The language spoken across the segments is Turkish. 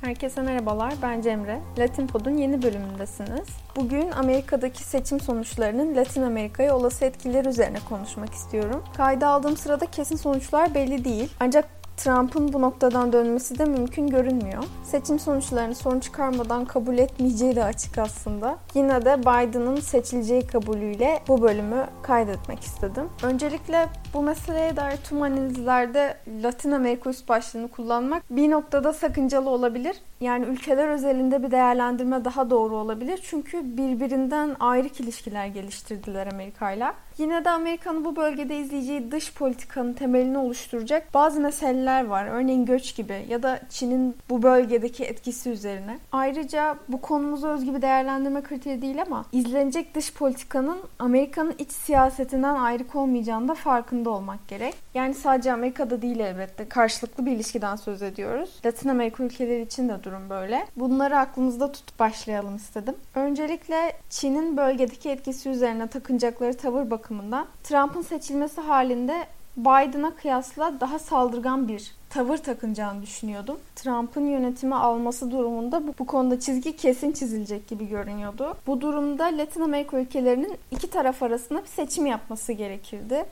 Herkese merhabalar, ben Cemre. Latin Pod'un yeni bölümündesiniz. Bugün Amerika'daki seçim sonuçlarının Latin Amerika'ya olası etkileri üzerine konuşmak istiyorum. Kayda aldığım sırada kesin sonuçlar belli değil. Ancak Trump'ın bu noktadan dönmesi de mümkün görünmüyor. Seçim sonuçlarını sorun çıkarmadan kabul etmeyeceği de açık aslında. Yine de Biden'ın seçileceği kabulüyle bu bölümü kaydetmek istedim. Öncelikle bu meseleye dair tüm analizlerde Latin Amerika üst başlığını kullanmak bir noktada sakıncalı olabilir. Yani ülkeler özelinde bir değerlendirme daha doğru olabilir. Çünkü birbirinden ayrı ilişkiler geliştirdiler Amerika ile. Yine de Amerika'nın bu bölgede izleyeceği dış politikanın temelini oluşturacak bazı meseleler var. Örneğin göç gibi ya da Çin'in bu bölgedeki etkisi üzerine. Ayrıca bu konumuza özgü bir değerlendirme kriteri değil ama izlenecek dış politikanın Amerika'nın iç siyasetinden ayrık olmayacağını da farkında olmak gerek. Yani sadece Amerika'da değil elbette. Karşılıklı bir ilişkiden söz ediyoruz. Latin Amerika ülkeleri için de durum böyle. Bunları aklımızda tutup başlayalım istedim. Öncelikle Çin'in bölgedeki etkisi üzerine takınacakları tavır bakımından Trump'ın seçilmesi halinde Biden'a kıyasla daha saldırgan bir tavır takınacağını düşünüyordum. Trump'ın yönetimi alması durumunda bu, bu konuda çizgi kesin çizilecek gibi görünüyordu. Bu durumda Latin Amerika ülkelerinin iki taraf arasında bir seçim yapması gerekirdi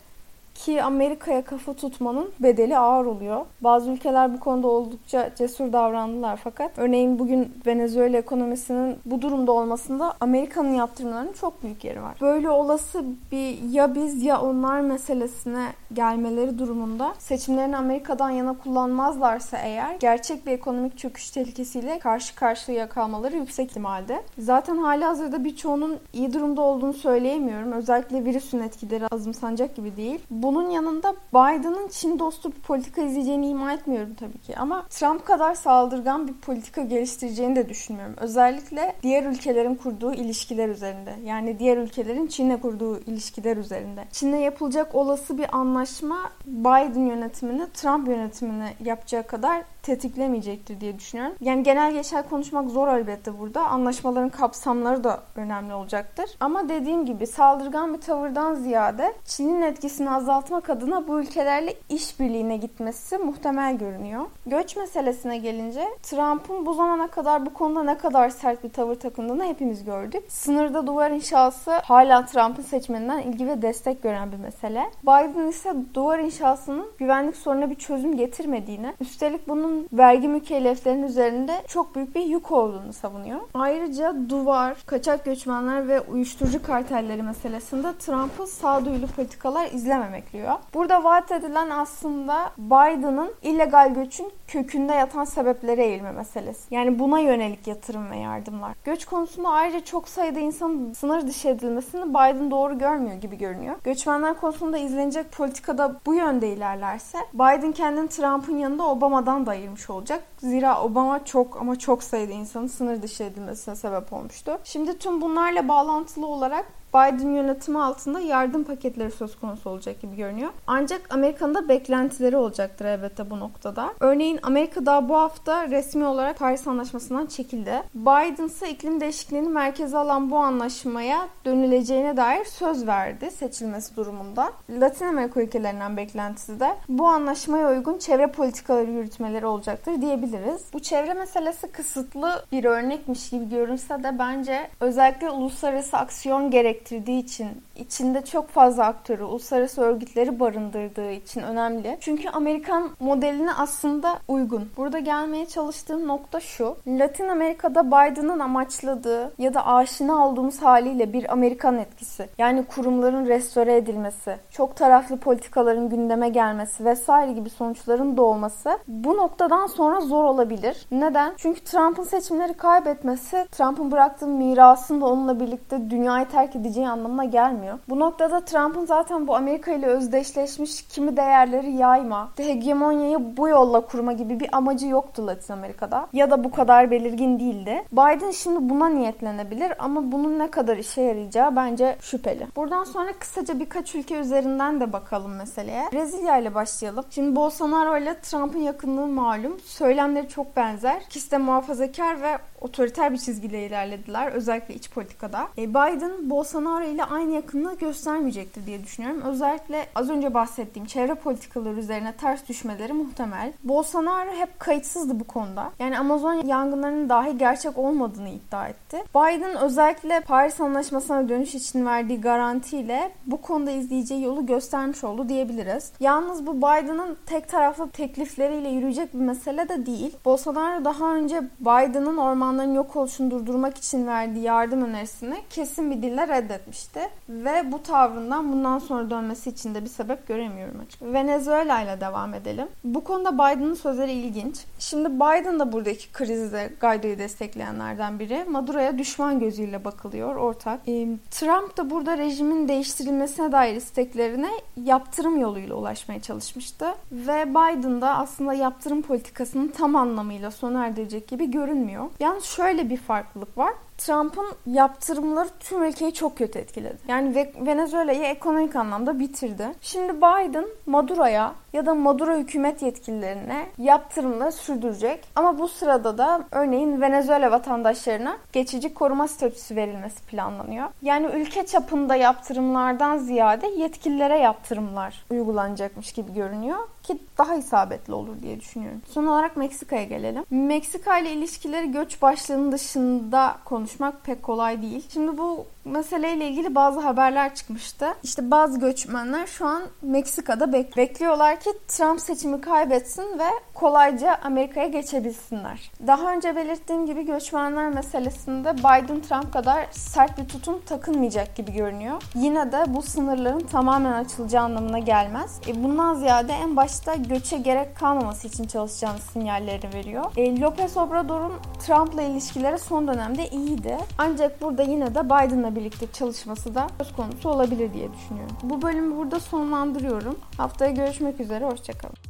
ki Amerika'ya kafa tutmanın bedeli ağır oluyor. Bazı ülkeler bu konuda oldukça cesur davrandılar fakat örneğin bugün Venezuela ekonomisinin bu durumda olmasında Amerika'nın yaptırımlarının çok büyük yeri var. Böyle olası bir ya biz ya onlar meselesine gelmeleri durumunda seçimlerini Amerika'dan yana kullanmazlarsa eğer gerçek bir ekonomik çöküş tehlikesiyle karşı karşıya kalmaları yüksek ihtimalde. Zaten hali hazırda birçoğunun iyi durumda olduğunu söyleyemiyorum. Özellikle virüsün etkileri azımsanacak gibi değil. Bu bunun yanında Biden'ın Çin dostu bir politika izleyeceğini ima etmiyorum tabii ki. Ama Trump kadar saldırgan bir politika geliştireceğini de düşünmüyorum. Özellikle diğer ülkelerin kurduğu ilişkiler üzerinde. Yani diğer ülkelerin Çin'le kurduğu ilişkiler üzerinde. Çin'le yapılacak olası bir anlaşma Biden yönetimini Trump yönetimini yapacağı kadar tetiklemeyecektir diye düşünüyorum. Yani genel geçer konuşmak zor elbette burada. Anlaşmaların kapsamları da önemli olacaktır. Ama dediğim gibi saldırgan bir tavırdan ziyade Çin'in etkisini azaltmak adına bu ülkelerle işbirliğine gitmesi muhtemel görünüyor. Göç meselesine gelince Trump'ın bu zamana kadar bu konuda ne kadar sert bir tavır takındığını hepimiz gördük. Sınırda duvar inşası hala Trump'ın seçmeninden ilgi ve destek gören bir mesele. Biden ise duvar inşasının güvenlik sorununa bir çözüm getirmediğini, üstelik bunun vergi mükelleflerinin üzerinde çok büyük bir yük olduğunu savunuyor. Ayrıca duvar, kaçak göçmenler ve uyuşturucu kartelleri meselesinde Trump'ın sağduyulu politikalar izlememekliyor. Burada vaat edilen aslında Biden'ın illegal göçün kökünde yatan sebeplere eğilme meselesi. Yani buna yönelik yatırım ve yardımlar. Göç konusunda ayrıca çok sayıda insanın sınır dışı edilmesini Biden doğru görmüyor gibi görünüyor. Göçmenler konusunda izlenecek politikada bu yönde ilerlerse Biden kendini Trump'ın yanında Obama'dan da ayırmış olacak. Zira Obama çok ama çok sayıda insanın sınır dışı edilmesine sebep olmuştu. Şimdi tüm bunlarla bağlantılı olarak Biden yönetimi altında yardım paketleri söz konusu olacak gibi görünüyor. Ancak Amerika'nın da beklentileri olacaktır elbette bu noktada. Örneğin Amerika daha bu hafta resmi olarak Paris Anlaşması'ndan çekildi. Biden ise iklim değişikliğini merkeze alan bu anlaşmaya dönüleceğine dair söz verdi seçilmesi durumunda. Latin Amerika ülkelerinden beklentisi de bu anlaşmaya uygun çevre politikaları yürütmeleri olacaktır diyebiliriz. Bu çevre meselesi kısıtlı bir örnekmiş gibi görünse de bence özellikle uluslararası aksiyon gerek gerektirdiği için, içinde çok fazla aktörü, uluslararası örgütleri barındırdığı için önemli. Çünkü Amerikan modeline aslında uygun. Burada gelmeye çalıştığım nokta şu. Latin Amerika'da Biden'ın amaçladığı ya da aşina olduğumuz haliyle bir Amerikan etkisi. Yani kurumların restore edilmesi, çok taraflı politikaların gündeme gelmesi vesaire gibi sonuçların doğması bu noktadan sonra zor olabilir. Neden? Çünkü Trump'ın seçimleri kaybetmesi, Trump'ın bıraktığı mirasın da onunla birlikte dünyayı terk edeceği edeceği anlamına gelmiyor. Bu noktada Trump'ın zaten bu Amerika ile özdeşleşmiş kimi değerleri yayma, hegemonyayı bu yolla kurma gibi bir amacı yoktu Latin Amerika'da. Ya da bu kadar belirgin değildi. Biden şimdi buna niyetlenebilir ama bunun ne kadar işe yarayacağı bence şüpheli. Buradan sonra kısaca birkaç ülke üzerinden de bakalım meseleye. Brezilya ile başlayalım. Şimdi Bolsonaro ile Trump'ın yakınlığı malum. Söylemleri çok benzer. İkisi de muhafazakar ve otoriter bir çizgiyle ilerlediler. Özellikle iç politikada. E Biden Bolsonaro Bolsonaro ile aynı yakınlığı göstermeyecektir diye düşünüyorum. Özellikle az önce bahsettiğim çevre politikaları üzerine ters düşmeleri muhtemel. Bolsonaro hep kayıtsızdı bu konuda. Yani Amazon yangınlarının dahi gerçek olmadığını iddia etti. Biden özellikle Paris Anlaşması'na dönüş için verdiği garantiyle bu konuda izleyeceği yolu göstermiş oldu diyebiliriz. Yalnız bu Biden'ın tek taraflı teklifleriyle yürüyecek bir mesele de değil. Bolsonaro daha önce Biden'ın ormanların yok oluşunu durdurmak için verdiği yardım önerisini kesin bir dille reddetmişti. Ve bu tavrından bundan sonra dönmesi için de bir sebep göremiyorum açıkçası. Venezuela ile devam edelim. Bu konuda Biden'ın sözleri ilginç. Şimdi Biden da buradaki krizde Guaido'yu destekleyenlerden biri. Maduro'ya düşman gözüyle bakılıyor ortak. E, Trump da burada rejimin değiştirilmesine dair isteklerine yaptırım yoluyla ulaşmaya çalışmıştı. Ve Biden da aslında yaptırım politikasının tam anlamıyla sona erdirecek gibi görünmüyor. Yalnız şöyle bir farklılık var. Trump'ın yaptırımları tüm ülkeyi çok kötü etkiledi. Yani Venezuela'yı ekonomik anlamda bitirdi. Şimdi Biden Maduro'ya ya da Maduro hükümet yetkililerine yaptırımları sürdürecek. Ama bu sırada da örneğin Venezuela vatandaşlarına geçici koruma statüsü verilmesi planlanıyor. Yani ülke çapında yaptırımlardan ziyade yetkililere yaptırımlar uygulanacakmış gibi görünüyor ki daha isabetli olur diye düşünüyorum. Son olarak Meksika'ya gelelim. Meksika ile ilişkileri göç başlığının dışında konuşmak pek kolay değil. Şimdi bu meseleyle ilgili bazı haberler çıkmıştı. İşte bazı göçmenler şu an Meksika'da bek- bekliyorlar ki Trump seçimi kaybetsin ve kolayca Amerika'ya geçebilsinler. Daha önce belirttiğim gibi göçmenler meselesinde Biden Trump kadar sert bir tutum takılmayacak gibi görünüyor. Yine de bu sınırların tamamen açılacağı anlamına gelmez. E bundan ziyade en başta göçe gerek kalmaması için çalışacağını sinyalleri veriyor. E, Lopez Obrador'un Trump'la ilişkileri son dönemde iyiydi. Ancak burada yine de Biden'la birlikte çalışması da söz konusu olabilir diye düşünüyorum. Bu bölümü burada sonlandırıyorum. Haftaya görüşmek üzere, hoşçakalın.